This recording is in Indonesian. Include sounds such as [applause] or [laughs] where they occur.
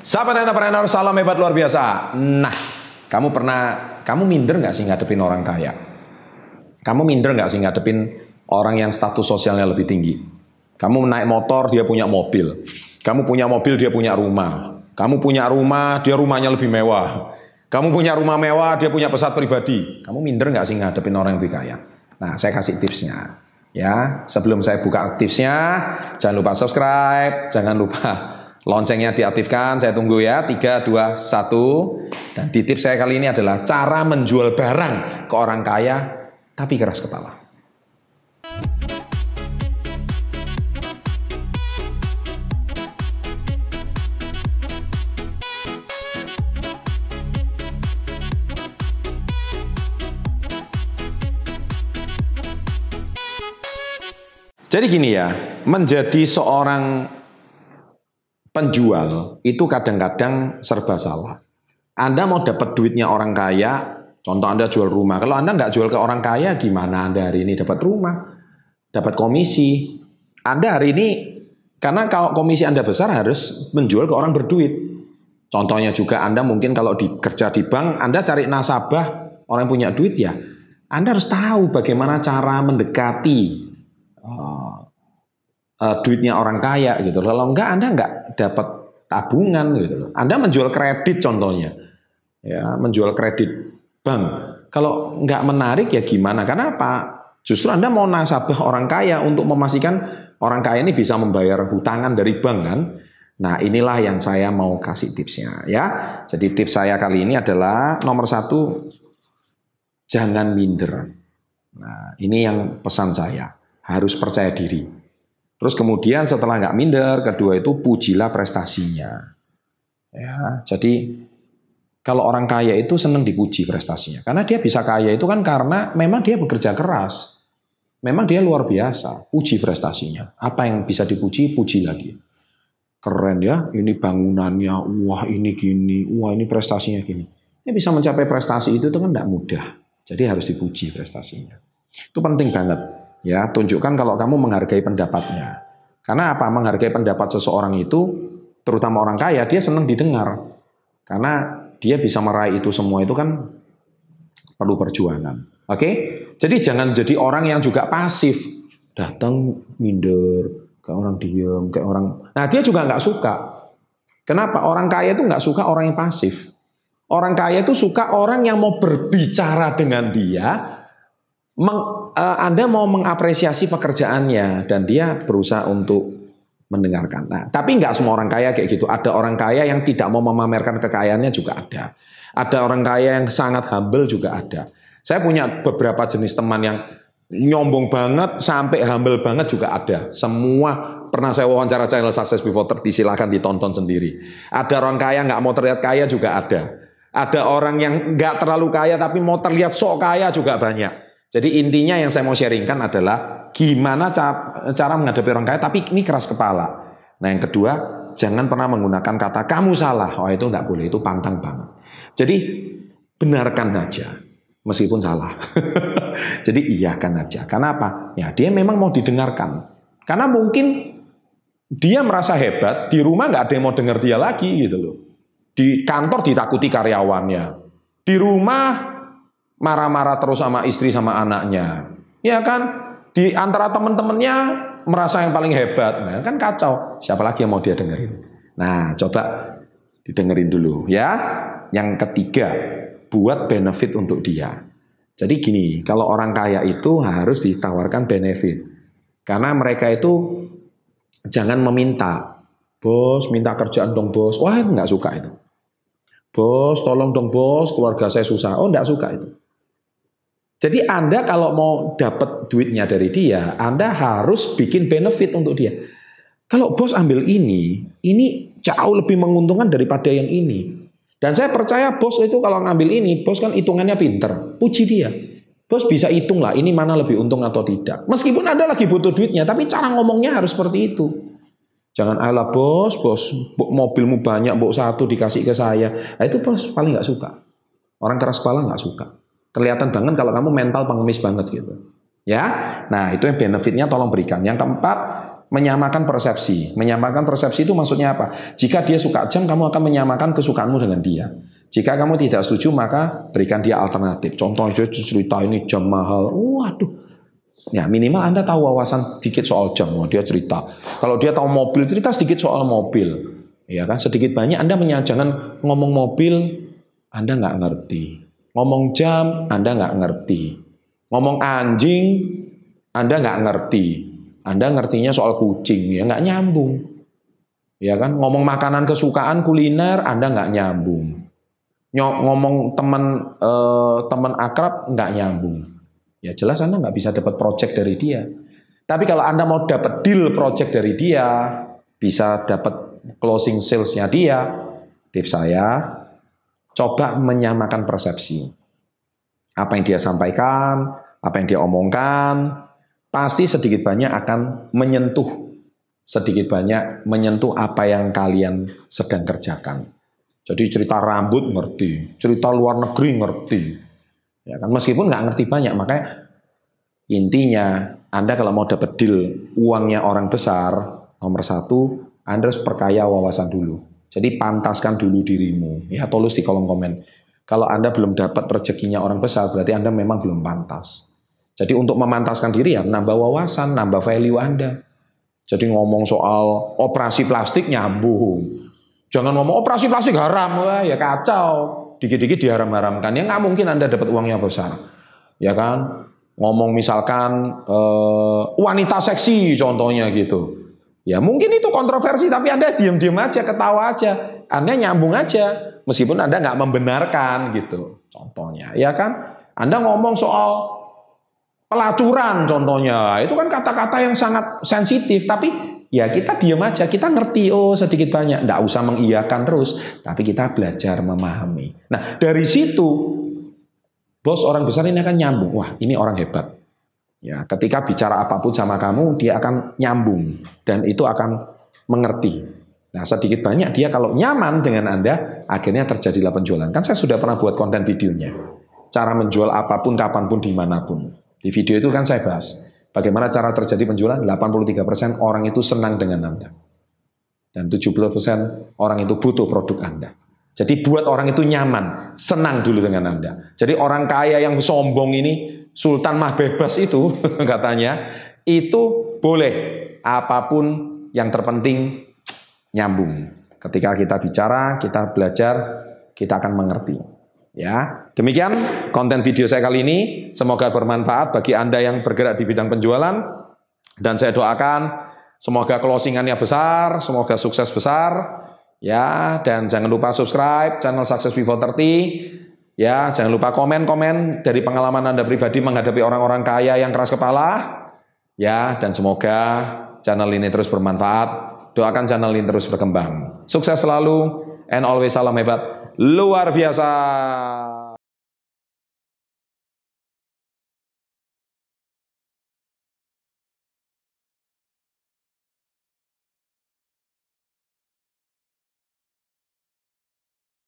Sahabat entrepreneur, salam hebat luar biasa. Nah, kamu pernah, kamu minder nggak sih ngadepin orang kaya? Kamu minder nggak sih ngadepin orang yang status sosialnya lebih tinggi? Kamu naik motor, dia punya mobil. Kamu punya mobil, dia punya rumah. Kamu punya rumah, dia rumahnya lebih mewah. Kamu punya rumah mewah, dia punya pesawat pribadi. Kamu minder nggak sih ngadepin orang yang lebih kaya? Nah, saya kasih tipsnya. Ya, sebelum saya buka tipsnya, jangan lupa subscribe, jangan lupa Loncengnya diaktifkan, saya tunggu ya. 3, 2, 1. Dan di tips saya kali ini adalah cara menjual barang ke orang kaya tapi keras kepala. Jadi gini ya, menjadi seorang penjual itu kadang-kadang serba salah. Anda mau dapat duitnya orang kaya, contoh Anda jual rumah. Kalau Anda nggak jual ke orang kaya, gimana Anda hari ini dapat rumah, dapat komisi? Anda hari ini, karena kalau komisi Anda besar harus menjual ke orang berduit. Contohnya juga Anda mungkin kalau di, kerja di bank, Anda cari nasabah, orang yang punya duit ya, Anda harus tahu bagaimana cara mendekati uh, uh, duitnya orang kaya gitu. Kalau enggak Anda enggak dapat tabungan gitu loh. Anda menjual kredit contohnya. Ya, menjual kredit bank. Kalau enggak menarik ya gimana? Karena apa? Justru Anda mau nasabah orang kaya untuk memastikan orang kaya ini bisa membayar hutangan dari bank kan? Nah inilah yang saya mau kasih tipsnya ya. Jadi tips saya kali ini adalah nomor satu jangan minder. Nah ini yang pesan saya harus percaya diri. Terus kemudian setelah nggak minder, kedua itu pujilah prestasinya. Ya, jadi kalau orang kaya itu senang dipuji prestasinya. Karena dia bisa kaya itu kan karena memang dia bekerja keras. Memang dia luar biasa, puji prestasinya. Apa yang bisa dipuji, puji lagi. Keren ya, ini bangunannya, wah ini gini, wah ini prestasinya gini. Ini bisa mencapai prestasi itu, itu kan tidak mudah. Jadi harus dipuji prestasinya. Itu penting banget. Ya, tunjukkan kalau kamu menghargai pendapatnya. Karena apa? Menghargai pendapat seseorang itu, terutama orang kaya, dia senang didengar. Karena dia bisa meraih itu semua itu kan perlu perjuangan. Oke? Jadi jangan jadi orang yang juga pasif. Datang minder, ke orang diem, ke orang... Nah dia juga nggak suka. Kenapa? Orang kaya itu nggak suka orang yang pasif. Orang kaya itu suka orang yang mau berbicara dengan dia, uh, Anda mau mengapresiasi pekerjaannya dan dia berusaha untuk mendengarkan. Nah, tapi nggak semua orang kaya kayak gitu. Ada orang kaya yang tidak mau memamerkan kekayaannya juga ada. Ada orang kaya yang sangat humble juga ada. Saya punya beberapa jenis teman yang nyombong banget sampai humble banget juga ada. Semua pernah saya wawancara channel Success Before 30 silahkan ditonton sendiri. Ada orang kaya nggak mau terlihat kaya juga ada. Ada orang yang nggak terlalu kaya tapi mau terlihat sok kaya juga banyak. Jadi intinya yang saya mau sharingkan adalah gimana cara, menghadapi orang kaya, tapi ini keras kepala. Nah yang kedua, jangan pernah menggunakan kata kamu salah. Oh itu nggak boleh, itu pantang banget. Jadi benarkan aja, meskipun salah. [laughs] Jadi iya kan aja. Karena apa? Ya dia memang mau didengarkan. Karena mungkin dia merasa hebat, di rumah nggak ada yang mau dengar dia lagi gitu loh. Di kantor ditakuti karyawannya. Di rumah marah-marah terus sama istri sama anaknya. Ya kan? Di antara teman-temannya merasa yang paling hebat. Nah, kan kacau. Siapa lagi yang mau dia dengerin? Nah, coba didengerin dulu ya. Yang ketiga, buat benefit untuk dia. Jadi gini, kalau orang kaya itu harus ditawarkan benefit. Karena mereka itu jangan meminta. Bos, minta kerjaan dong bos. Wah, nggak suka itu. Bos, tolong dong bos, keluarga saya susah. Oh, nggak suka itu. Jadi Anda kalau mau dapat duitnya dari dia, Anda harus bikin benefit untuk dia. Kalau bos ambil ini, ini jauh lebih menguntungkan daripada yang ini. Dan saya percaya bos itu kalau ngambil ini, bos kan hitungannya pinter. Puji dia. Bos bisa hitung lah ini mana lebih untung atau tidak. Meskipun Anda lagi butuh duitnya, tapi cara ngomongnya harus seperti itu. Jangan ala bos, bos mobilmu banyak, bos satu dikasih ke saya. Nah, itu bos paling nggak suka. Orang keras kepala nggak suka. Kelihatan banget kalau kamu mental pengemis banget gitu. Ya, nah itu yang benefitnya tolong berikan. Yang keempat, menyamakan persepsi. Menyamakan persepsi itu maksudnya apa? Jika dia suka jam, kamu akan menyamakan kesukaanmu dengan dia. Jika kamu tidak setuju, maka berikan dia alternatif. Contoh dia cerita ini jam mahal. Waduh. Ya minimal Anda tahu wawasan sedikit soal jam. Dia cerita. Kalau dia tahu mobil, cerita sedikit soal mobil. Ya kan, sedikit banyak Anda menyajangan ngomong mobil, Anda nggak ngerti. Ngomong jam, Anda nggak ngerti. Ngomong anjing, Anda nggak ngerti. Anda ngertinya soal kucing, ya nggak nyambung. Ya kan, ngomong makanan kesukaan kuliner, Anda nggak nyambung. Nyok, ngomong teman eh, teman akrab nggak nyambung. Ya jelas Anda nggak bisa dapat project dari dia. Tapi kalau Anda mau dapat deal project dari dia, bisa dapat closing salesnya dia, tips saya, coba menyamakan persepsi. Apa yang dia sampaikan, apa yang dia omongkan, pasti sedikit banyak akan menyentuh, sedikit banyak menyentuh apa yang kalian sedang kerjakan. Jadi cerita rambut ngerti, cerita luar negeri ngerti. Ya kan meskipun nggak ngerti banyak, makanya intinya Anda kalau mau dapat deal uangnya orang besar, nomor satu anda harus perkaya wawasan dulu. Jadi pantaskan dulu dirimu. Ya tulis di kolom komen. Kalau Anda belum dapat rezekinya orang besar, berarti Anda memang belum pantas. Jadi untuk memantaskan diri ya nambah wawasan, nambah value Anda. Jadi ngomong soal operasi plastik nyambung. Jangan ngomong operasi plastik haram, wah ya kacau. Dikit-dikit diharam-haramkan, ya nggak mungkin Anda dapat uangnya besar. Ya kan? Ngomong misalkan uh, wanita seksi contohnya gitu. Ya mungkin itu kontroversi tapi Anda diam-diam aja, ketawa aja. Anda nyambung aja meskipun Anda nggak membenarkan gitu. Contohnya, ya kan? Anda ngomong soal pelacuran contohnya. Itu kan kata-kata yang sangat sensitif tapi ya kita diam aja, kita ngerti oh sedikit banyak, nggak usah mengiyakan terus, tapi kita belajar memahami. Nah, dari situ bos orang besar ini akan nyambung. Wah, ini orang hebat. Ya, ketika bicara apa pun sama kamu, dia akan nyambung dan itu akan mengerti. Nah, sedikit banyak dia kalau nyaman dengan Anda, akhirnya terjadilah penjualan. Kan saya sudah pernah buat konten videonya. Cara menjual apa pun, kapan pun, di mana pun. Di video itu kan saya bahas. Bagaimana cara terjadi penjualan? 83% orang itu senang dengan Anda. Dan 70% orang itu butuh produk Anda. Jadi buat orang itu nyaman, senang dulu dengan Anda. Jadi orang kaya yang sombong ini sultan mah bebas itu [laughs] katanya itu boleh apa pun yang terpenting nyambung. Ketika kita bicara, kita belajar, kita akan mengerti. Ya, demikian konten video saya kali ini. Semoga bermanfaat bagi Anda yang bergerak di bidang penjualan dan saya doakan semoga closingannya besar, semoga sukses besar. Ya, dan jangan lupa subscribe channel Success Before 30 Ya, jangan lupa komen-komen dari pengalaman Anda pribadi menghadapi orang-orang kaya yang keras kepala. Ya, dan semoga channel ini terus bermanfaat. Doakan channel ini terus berkembang. Sukses selalu and always salam hebat. Luar biasa.